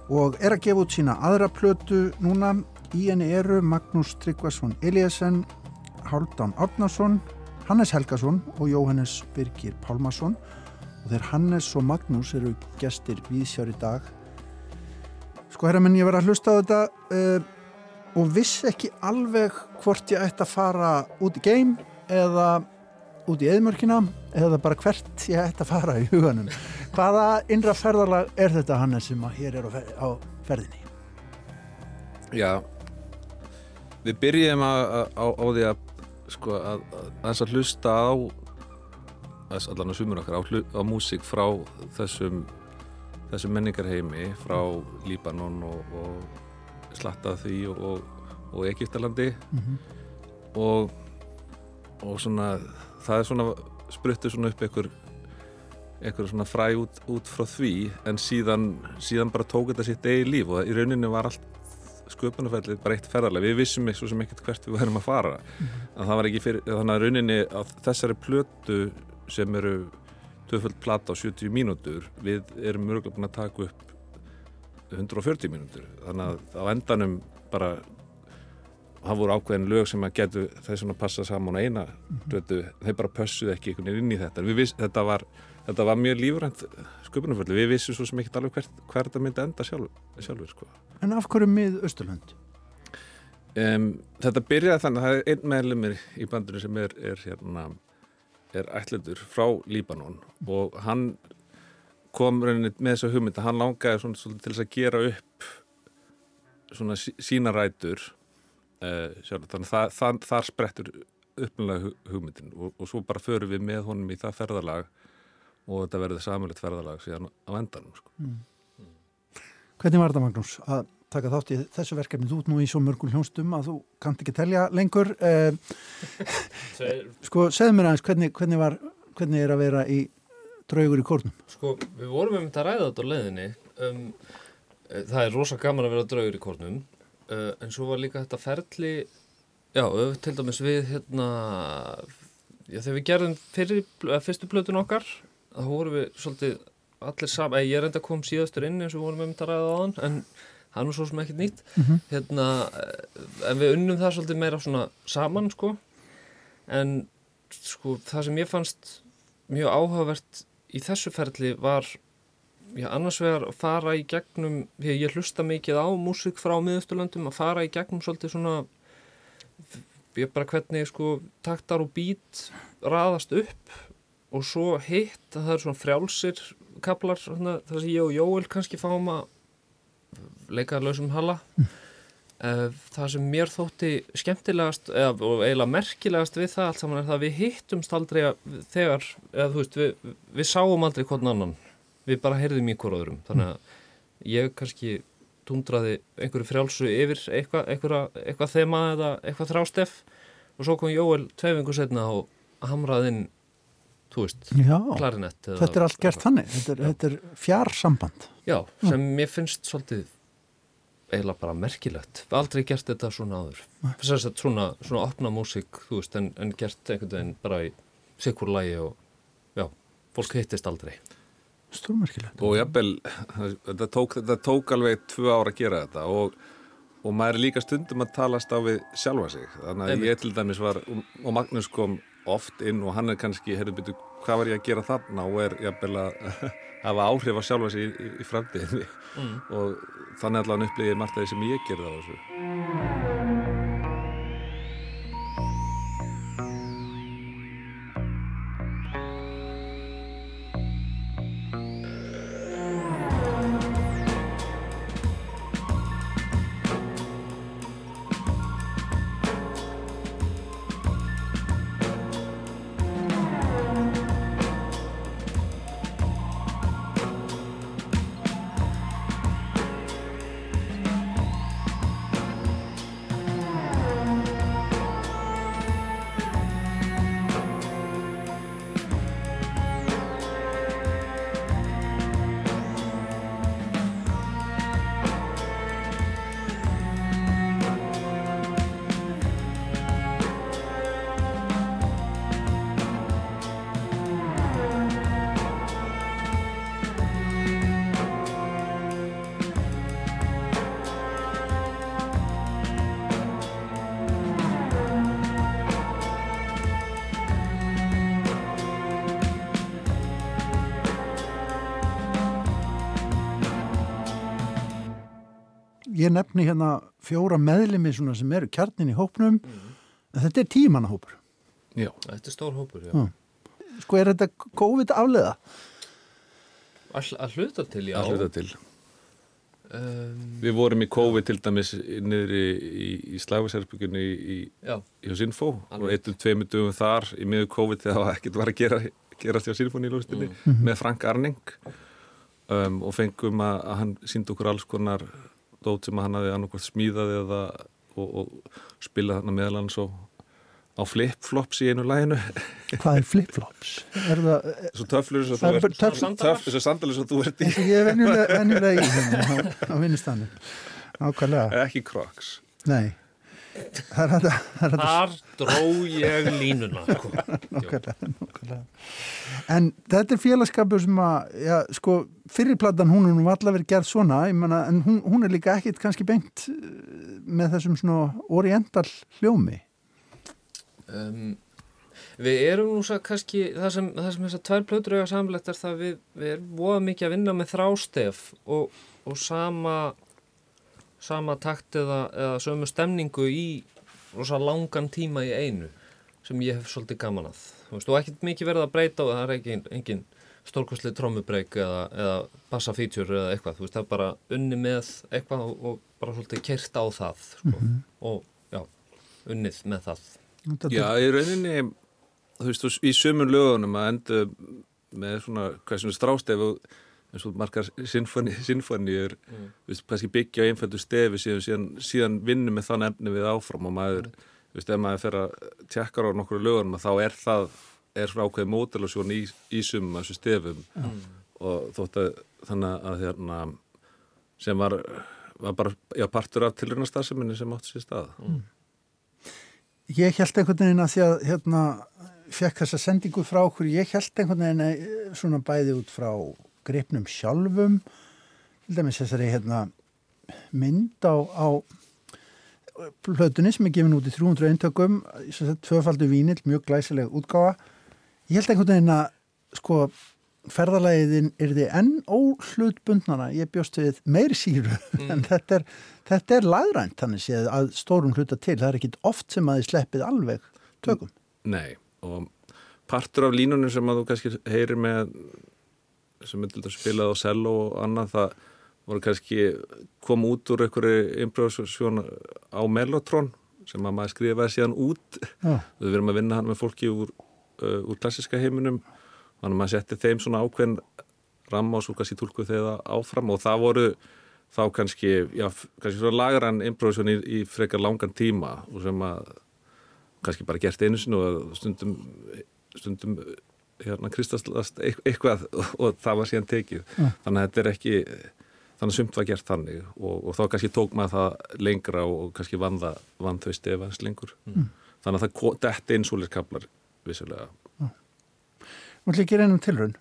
og er að gefa út sína aðra plötu núna. Í henni eru Magnús Tryggvason Eliasson Háldan Árnason Hannes Helgason og Jóhannes Birgir Pálmason. Og þeir Hannes og Magnús eru gestir viðsjár í dag sko herra menn ég var að hlusta á þetta uh, og vissi ekki alveg hvort ég ætti að fara út í geim eða út í eðmörkina eða bara hvert ég ætti að fara í huganum. Hvaða innra ferðarlag er þetta Hannes sem að hér er á ferðinni? Já. Við byrjum á, á, á því að sko að þess að hlusta á þess allan að sumur okkar á, á músík frá þessum þessum menningarheimi frá Líbanon og, og slattað því og, og Egiptalandi mm -hmm. og og svona það er svona spruttu svona upp einhver einhver svona fræ út, út frá því en síðan, síðan bara tók þetta sitt eigi líf og í rauninni var allt sköpunarfællið bara eitt ferðarlega við vissum ekki svo sem ekkert hvert við værum að fara. Mm -hmm. en það var ekki fyrir, þannig að rauninni á þessari plötu sem eru töföld plata á 70 mínútur við erum mörgulega búin að taka upp 140 mínútur. Þannig að á endanum bara það voru ákveðin lög sem að getu þess að passa saman á eina mm -hmm. þeir bara pössuð ekki einhvern veginn inn í þetta. Viss, þetta, var, þetta var mjög lífrænt sköpunarfællið, við vissum svo sem ekki alveg hvert, hvert þetta myndi enda sjálf, sjálfur sko. En af hverju mið Östurlund? Um, þetta byrjaði þannig að það er einn meðlumir í bandinu sem er, er, hérna, er ætlendur frá Líbanon og hann kom rauninni með þessu hugmynd að hann langaði svona, svona, til að gera upp svona sína rætur uh, sjálf, þannig að það, þar sprettur uppmjölega hugmyndin og, og svo bara förum við með honum í það ferðarlag og þetta verður samverðið ferðarlag síðan á endanum sko. mm. Hvernig var þetta Magnús að taka þátt í þessu verkefni? Þú ert nú í svo mörgul hljónstum að þú kannt ekki telja lengur. Eh, [laughs] sko, segð mér aðeins, hvernig, hvernig, var, hvernig er að vera í draugur í kórnum? Sko, við vorum um þetta að ræða þetta á leðinni. Um, eh, það er rosa gaman að vera draugur í kórnum, uh, en svo var líka þetta ferli, já, til dæmis við, hérna, já, þegar við gerðum fyrir, fyrstu blötun okkar, þá vorum við svolítið allir saman, ég er enda kom síðastur inn eins og vorum við um þetta ræða á hann en það er nú svo sem ekkert nýtt. Mm -hmm. hérna, eh, en við unnum það svolítið meira svona saman sko. En sko það sem ég fannst mjög áhugavert í þessu ferli var já, annars vegar að fara í gegnum ég, ég hlusta mikið á músík frá miðusturlöndum að fara í gegnum svolítið svona ég bara hvernig sko taktar og bít raðast upp og svo hitt að það er svona frjálsir kaplar þar sem ég og Jóel kannski fáum að leika lausum hala. Mm. það sem mér þótti skemmtilegast eða, og eiginlega merkilegast við það allt saman er það að við hittumst aldrei þegar, eða þú veist, við, við sáum aldrei hvern annan, við bara heyrðum í hver öðrum, þannig að ég kannski tundraði einhverju frjálsu yfir eitthvað eitthva, eitthva þema eða eitthvað þrástef. Og svo kom Jóel tveifingu setna og hamraðinn þú veist, klarinett Þetta er allt gert þannig, þetta er, þetta er fjarsamband. Já, sem já. mér finnst svolítið eiginlega bara merkilegt. Aldrei gert þetta svona áður. Svona, svona opna músík veist, en, en gert einhvern veginn bara í sikkur lægi og já, fólk hittist aldrei. Stórmerkilegt. Og jafnvel, þetta tók, þetta tók alveg tvö ára að gera þetta og og maður er líka stundum að talast á við sjálfa sig. Þannig að Einmitt. ég til dæmis var og Magnús kom oft inn og hann er kannski, heyrðu byrju, hvað var ég að gera þarna? Og er jafnvel að [laughs] hafa áhrif á sjálfa sig í, í, í framtíðinni. Mm. og þannig allavega upplýðið margt af því sem ég gerði á þessu ég nefni hérna fjóra meðlimi svona sem eru kjarnin í hópnum en þetta er tímanahópur Já, Þetta er stór hópur, já. Mm. sko er þetta COVID afleða? All, að hluta til, já. að hluta til. Um, Við vorum í COVID til dæmis niður í, í, í slagvæsherbyggjunni í, í, já, Sinfó og eittum tveimur dögum þar í miður COVID þegar ekkert var að gera, gerast hjá Sinfóni í lústinni með Frank Arning um, og fengum að, að hann síndi okkur alls konar dót sem hann hafi annarkvæmt smíðaði eða og, og spila þarna meðal hans á, á flip-flops í einu læginu [laughs] Hvað er flip-flops? Er það, svo töflur Það þú er ert og sandalur sem þú ert í. Ég er [laughs] venjulega, í hérna á, vinnustanum ákvæmlega, ekki crocs. Nei þar dró ég línuna, sko. nákvæmlega, nákvæmlega. En þetta er félagskapur sem að, já, sko, fyrirplatan hún nú allavega verið gerð svona, ég menna, en hún, hún er líka ekkit kannski bengt eh, með þessum svona oriental hljómi. Um, við erum nú svo kannski, það sem, það sem þessar tvær plötur eiga samlegt er það að við, við erum voða mikið að vinna með þrástef og, og sama, sama takt eða, eða sömu stemningu í rosa langan tíma í einu sem ég hef svolítið gaman að. Þú veist, og ekkert mikið verið að breyta og það er ekki engin stórkostli trommubreik eða, eða bassa feature eða eitthvað, þú veist, það er bara unni með eitthvað og, og bara svolítið kert á það, sko, og já, unnið með það. Já, í rauninni, þú veist, í sömur lögunum að enda með svona, hvað sem er strástef og eins og margar sinfoni, sinfoníur, mm. kannski byggja á einfældu stefi síðan, síðan, síðan vinnu með þann efni við áfram og maður, þú veist, ef maður fer að tjekkar á nokkru lögunum þá er það, er svona ákveðið mótilasjón í, í sumum af þessu stefum. Og þótt að þannig að hérna, sem var, var bara, já, partur af tilruna starfseminni sem átti sér stað. Ég held einhvern veginn að því að hérna fekk þessa sendingu frá okkur, ég held einhvern veginn eh, svona bæði út frá gripnum sjálfum, til dæmis þessari hérna mynd á, á plötunni sem er gefin út í 300 eintökum, tvöfaldu vínill, mjög glæsileg útgáfa. Ég held einhvern veginn að sko ferðalæðin er þið enn óhlutbundnana, ég bjóst við meiri síru, [laughs] en þetta er, þetta er lagrænt þannig séð að stórum hluta til, það er ekkit oft sem að þið sleppið alveg tökum. Nei, og partur af línunum sem að þú kannski heyrir með sem er til dæmis spilað á cello og annað það voru kannski kom út úr einhverju improvisasjón á Mellotron sem að maður skrifaði síðan út. Já. við verum að vinna hann með fólki úr, uh, úr klassiska heiminum. Þannig að maður setti þeim svona ákveðin ramma og svo kannski tólkuð þeirra áfram. Og það voru þá kannski, já, kannski svona lagrann improvisasjón í, í frekar langan tíma og sem að kannski bara gert einu sinu og stundum stundum hérna kristallast eitthvað [laughs] og, það var síðan tekið þannig að þetta er ekki þannig að sumt var gert þannig og, og þá kannski tók maður það lengra og, og kannski vann, það, vann þau stefans lengur þannig að það detti inn svoleiðis kaplar vissulega Nú ætlum ég að gera einum tilraun.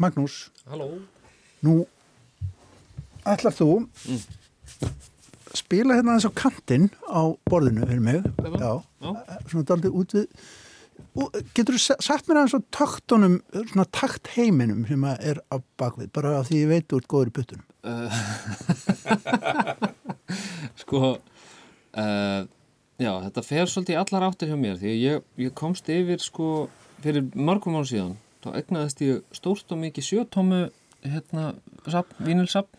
Magnús, Halló? nú ætlar þú spila hérna eins á kantinn á borðinu fyrir mig. Já. Já. Svona daldið út við getur þú sagt mér aðeins á taktunum svona takt heiminum sem er á bakvið, bara því ég veit úr góður í puttunum. [laughs] Sko, uh, já, þetta fer svolítið allar áttir hjá mér því ég, ég komst yfir sko fyrir mörgum ára síðan þá egnaðist ég stórt og mikið sjötómu hérna, sapn, vínilsapn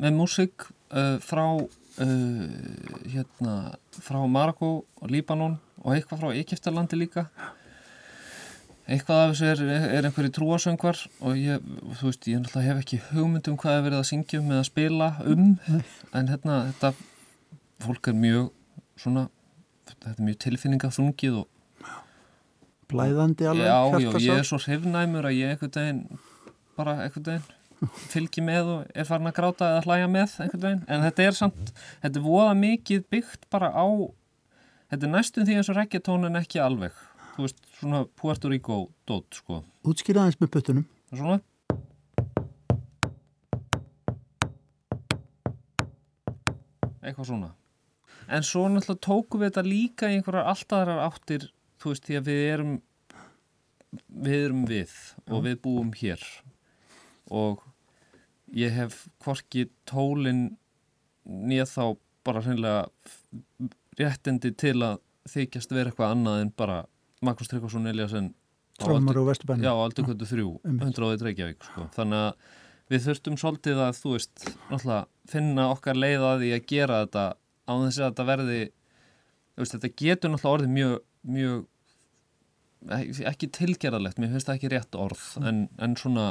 með músík uh, frá uh, hérna, frá Marokko og Líbanon og eitthvað frá Egyptalandi líka. Eitthvað af þessu er, er einhverju trúasöngvar og ég, þú veist, ég náttúrulega hef ekki hugmynd um hvað er verið að syngja um eða spila um en hérna, þetta fólk er mjög svona þetta er mjög tilfinningaþungið og Blæðandi alveg, já, já, ég er svo hrifnæmur að ég einhvern veginn bara einhvern veginn fylgi með og er farin að gráta eða hlæja með einhvern veginn, en þetta er samt þetta er voða mikið byggt bara á þetta er næstum því eins og reggaetón en ekki alveg, þú veist, svona Puerto Rico dót, sko, Útskýra aðeins með puttunum. svona. Eitthvað svona. En svo náttúrulega tókum við þetta líka í einhverjar alltaðrar áttir þú veist, því að við erum við erum við og við búum hér og ég hef hvorki tólin nýja þá bara hreinlega réttindi til að þykjast vera eitthvað annað en bara Magnús Tryggvason Eliasson Trómar og Vesturbænum Já, aldrei kvöldu þrjú, einmitt. 100 Reykjavík sko. þannig að við þurftum svolítið að þú veist, náttúrulega finna okkar leið að því að gera þetta á þess að þetta verði veist, þetta getur náttúrulega orðið mjög, mjög ekki- ekki tilgerðalegt, mér finnst það ekki rétt orð en, en svona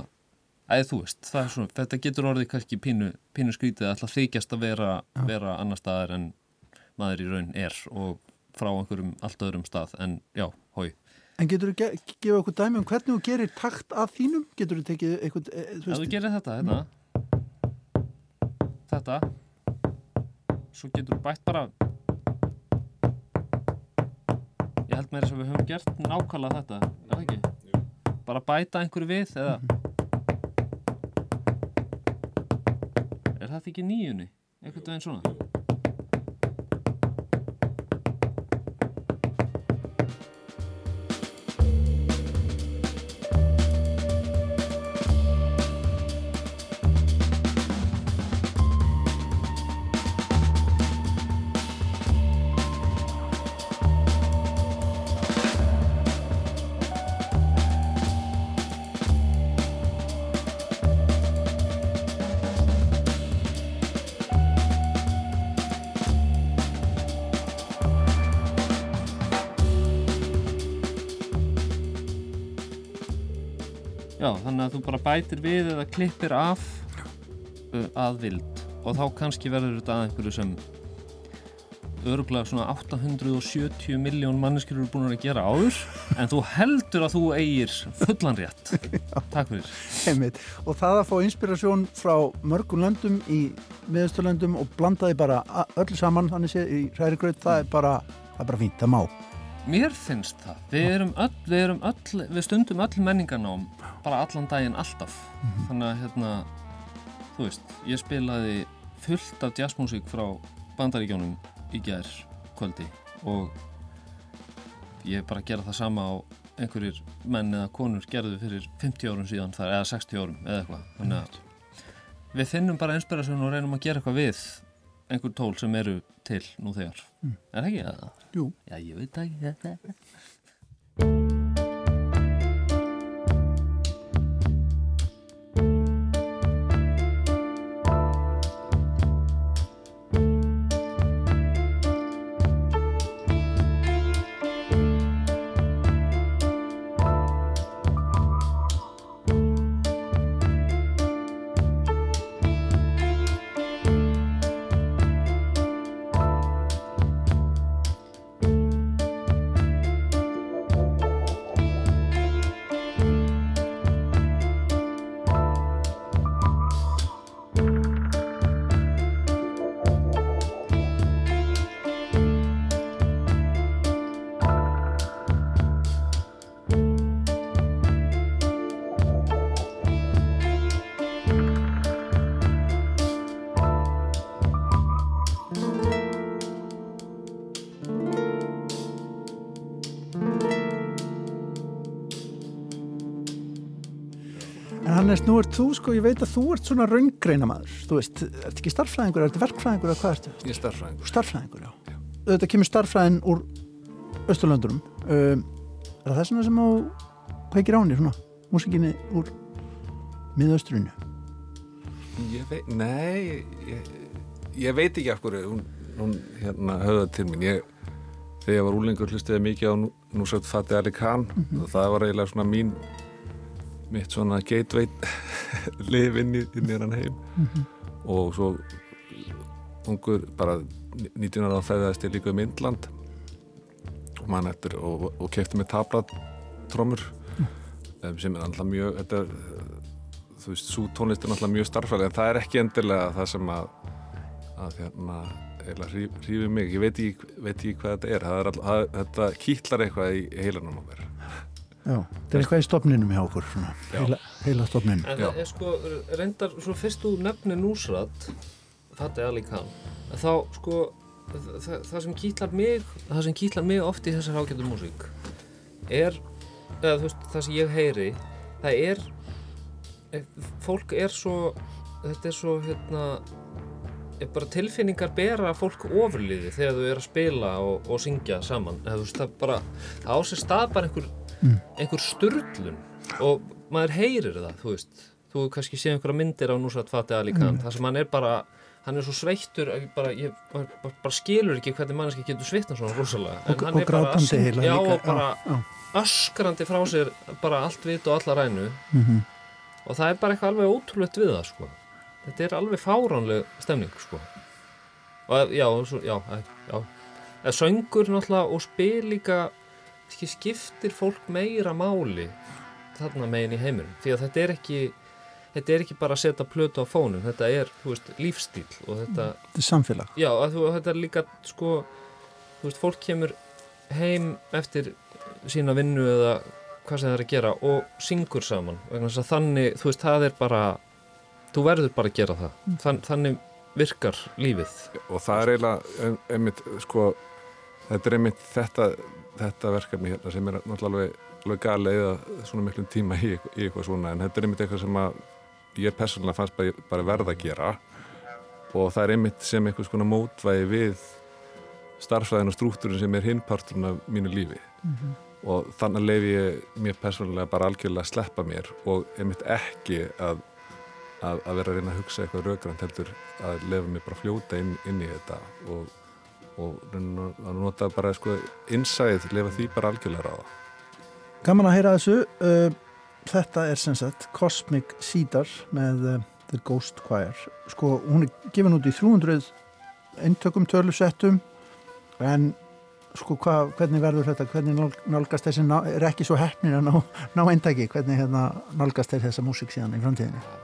Æði þú veist, það er svona, þetta getur orðið kannski pínu, pínu skrítið að alltaf þykjast að vera, vera annar staðar en maður í raun er og frá einhverjum allt öðrum stað en já, hói. En getur þú ge gefa okkur dæmi um hvernig þú gerir takt að þínum? Getur þú tekið eitthvað, e, þú Ef þú veist, gerir þetta, hérna. Þetta. Svo getur þú bætt bara. Ég held með þess að við höfum gert nákvæmlega þetta. Er það ekki? Bara bæta einhverju við eða Er þetta ekki nýjunni? Eitthvað veginn svona? Já, þannig að þú bara bætir við eða klippir af að vild og þá kannski verður þetta að einhverju sem öruglega svona 870 miljón manneskjur eru búin að gera áður en þú heldur að þú eigir fullan rétt [laughs] Takk fyrir einmitt. Og það að fá inspirasjón frá mörgum löndum í miðausturlöndum og blanda því bara öllu saman, þannig sé í hrærigraut, það er bara, það er bara fínt, það má. Mér finnst það, við erum öll, við erum öll, við stundum öll menningarnám bara allan daginn alltaf. Þannig að hérna, þú veist ég spilaði fullt af jazzmúsík frá bandaríkjónum í gær kvöldi og ég bara gera það sama á einhverjir menn eða konur gerðu fyrir 50 árum síðan þar, eða 60 árum eða eitthvað. Þannig að við finnum bara inspirasjón og reynum að gera eitthvað við einhver tól sem eru til nú þegar er það ekki það? Jú. Já, ég veit ekki þetta [laughs] Hannes, nú ert þú, sko, ég veit að þú ert svona raungreina maður, þú veist, ert ekki starffræðingur, ert verkfræðingur eða hvað ertu? Ég er starffræðingur. Starffræðingur, já. Þetta kemur starffræðin úr Östurlöndunum. Um, er það þess vegna sem á kveikir áni, svona, músikinni úr miðausturinu? Ég veit, nei, ég, ég veit ekki af hverju, hún, hún hérna höfða til mín. Ég, þegar ég var úlengur hlustiði mikið á nú, nú sætt Fatih Ali Khan og það var eiginlega svona mín, mitt svona gateway [laughs] lif inn í, inn í hann heim. Og svo ungur, bara 19 ára fæðaðist ég líka um Indland. Og mann eftir og, og kefti með tablatrómur um, sem er alltaf mjög, þetta er þú veist, svo tónlist er náttúrulega mjög starfræði en það er ekki endilega það sem að að hérna hríf- hrífur mig, ég veit ekki, veit ekki hvað þetta er, það er all, það, þetta kýtlar eitthvað í heilanum á mér Já, þetta er eitthvað í stopninum hjá okkur, svona, heila, heila stopninum. En það er sko, reyndar, svo fyrst þú nefnir Nusrat, Fatih Ali Khan, að þá sko, það, það sem kýtlar mig, það sem kýtlar mig oft í þessar ágættu músík er, eða þú veist, það sem ég heyri, það er, eh, fólk er svo, þetta er svo, hérna, bara tilfinningar bera fólk ofurliði þegar þau eru að spila og, og syngja saman. Þú veist það bara það á sér stað bara einhver, mm. einhver sturlun og maður heyrir það þú veist, þú kannski sé einhverja myndir á Nusrat Fatih Ali Khan, mm. þar sem hann er bara hann er svo sveittur bara, ég bara, bara skilur ekki hvernig manneski getur sveittan svona rosalega og, og grátandi heila já, og bara já, já. öskrandi frá sér bara allt vit og alla rænu mm -hmm. og það er bara eitthvað alveg ótrúlegt við það sko þetta er alveg fáránleg stemning sko og já, svo, já, já eða söngur náttúrulega og spil líka skiptir fólk meira máli þarna megin í heiminum? Því að þetta er ekki þetta er ekki bara að setja plötu á fónum þetta er, þú veist, lífstíl og þetta þetta er samfélag. Já, þú, þetta er líka, sko þú veist, fólk kemur heim eftir sína vinnu eða hvað sem það er að gera og syngur saman þannig, þú veist, það er bara þú verður bara að gera það. Mm. Þann, þannig virkar lífið. Og það er eiginlega einmitt sko þetta er einmitt þetta, þetta verkefni hérna sem er náttúrulega alveg gali eða svona miklum tíma í, í eitthvað svona en þetta er einmitt eitthvað sem ég persónulega fannst bara, bara verða að gera og það er einmitt sem eitthvað svona mótvægi við starfsvæðin og strúkturinn sem er hinparturinn af mínu lífi mm -hmm. og þannig lefi ég mér persónulega bara algjörlega að sleppa mér og einmitt ekki að að, að vera að reyna að hugsa eitthvað raugrand heldur að lefa mig bara fljóta inn, inn í þetta og, og að nota bara sko innsæð, lefa því bara algjörlega á það. Gaman að heyra þessu. Uh, þetta er sem sagt Cosmic Cedar með uh, The Ghost Choir. Sko hún er gefin út í 300 eintökum tölusettum en sko hva, hvernig verður þetta, hvernig nálgast þessi, er ekki svo hefnin að ná, ná eintæki, hvernig hérna nálgast þessa músík síðan í framtíðinni?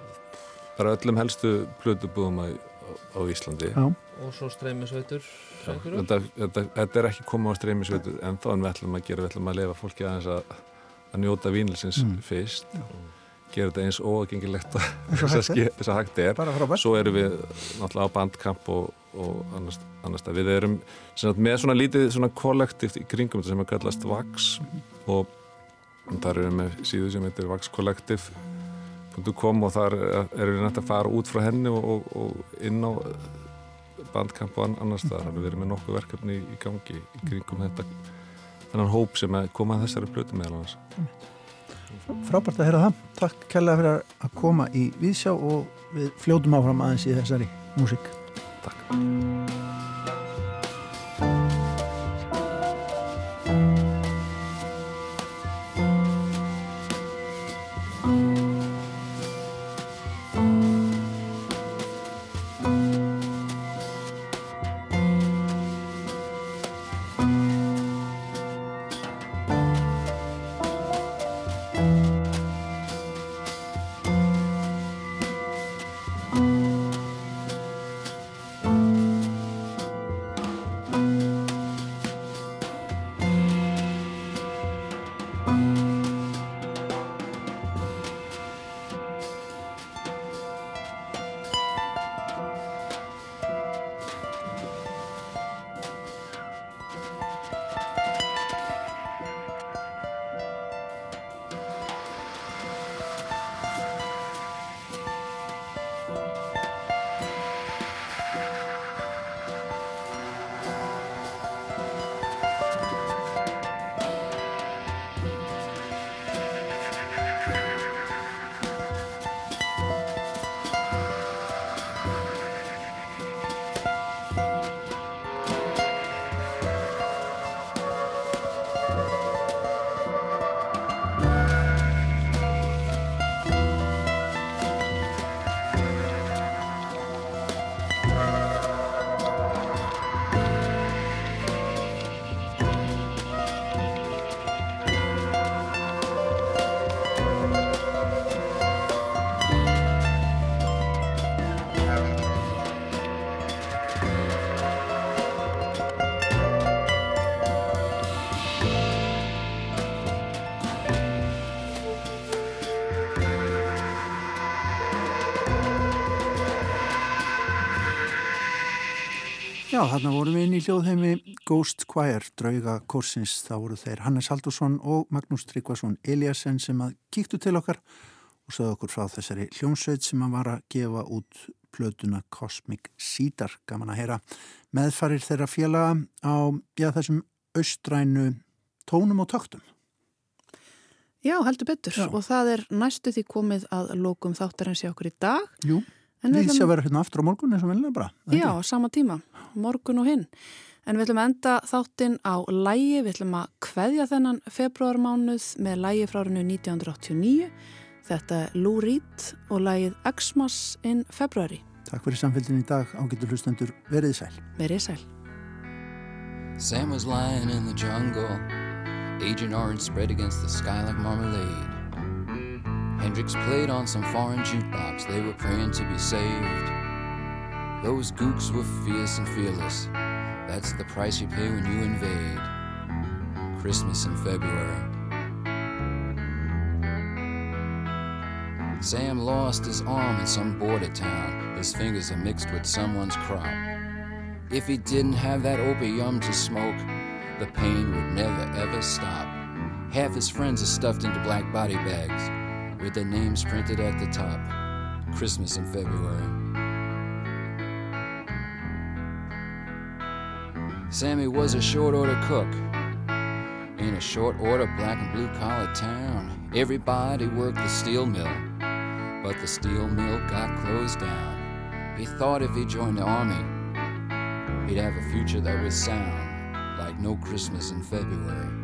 bara öllum helstu plötubúðum á, á Íslandi. Já. og svo streymisveitur þetta, þetta, þetta er ekki komið á streymisveitur en þá en við ætlum að gera, við ætlum að lefa fólki aðeins að, að njóta vínilsins mm. fyrst. Já. gera þetta eins ógengilegt þess að hægt er. Svo erum við náttúrulega á bandkamp og, og annars, annars við erum sagt, með svona lítið svona kollektivt í kringum þetta sem er kallast VAX. Mm. og þar erum við síðu sem heitir VAX Kollektiv bandkamp.com og þar erum við nætt að fara út frá henni og, og inn á bandkamp og annars þar við erum með nokkuð verkefni í gangi í kringum þetta þennan hóp sem kom að þessari blötu meðal annars. Frábært að heyra það. Takk kærlega fyrir að koma í Vísjá og við fljóðum áfram aðeins í þessari músík. Takk Já, þarna vorum við inn í hljóðheimi Ghost Choir, drauga kursins. Það voru þeir Hannes Haldursson og Magnús Tryggvason Eliasson sem að kíktu til okkar og sagði okkur frá þessari hljómsveit sem að var að gefa út plötuna Cosmic Cedar, gaman að heyra meðfarir þeirra félaga á já, þessum austrænu tónum og töktum. Já, heldur betur Já. og það er næstu því komið að lókum þáttar hans í okkur í dag. Jú, við séum að vera hérna aftur á morgun eins og velja bara. Já, sama tíma, morgun og hinn. En við ætlum að enda þáttinn á lægi, við ætlum að kveðja þennan februarmánuð með lægi frá árinu 1989. Þetta er Lou Reed og lægið Xmas in February. Takk fyrir samfélgin í dag, ágættur hlustendur, verið sæl. Verið sæl. Sam was lying in the jungle Agent Orange spread against the sky like marmalade Hendrix played on some foreign jukebox They were praying to be saved Those gooks were fierce and fearless That's the price you pay when you invade Christmas in February Sam lost his arm in some border town. His fingers are mixed with someone's crop. If he didn't have that opium to smoke, the pain would never ever stop. Half his friends are stuffed into black body bags with their names printed at the top. Christmas in February. Sammy was a short order cook in a short order black and blue collar town. Everybody worked the steel mill but the steel mill got closed down. He thought if he joined the army, he'd have a future that was sound, like no Christmas in February.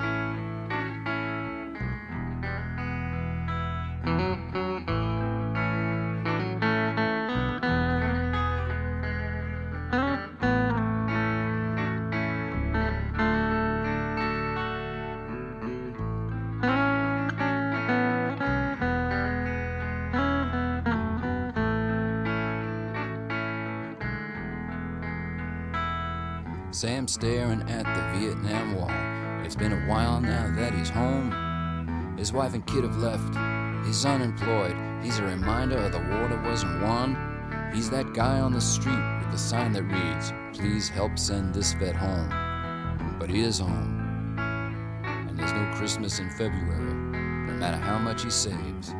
Sam staring at the Vietnam Wall. It's been a while now that he's home. His wife and kid have left. He's unemployed. He's a reminder of the war that wasn't won. He's that guy on the street with the sign that reads, Please help send this vet home. But he is home. And there's no Christmas in February, no matter how much he saves.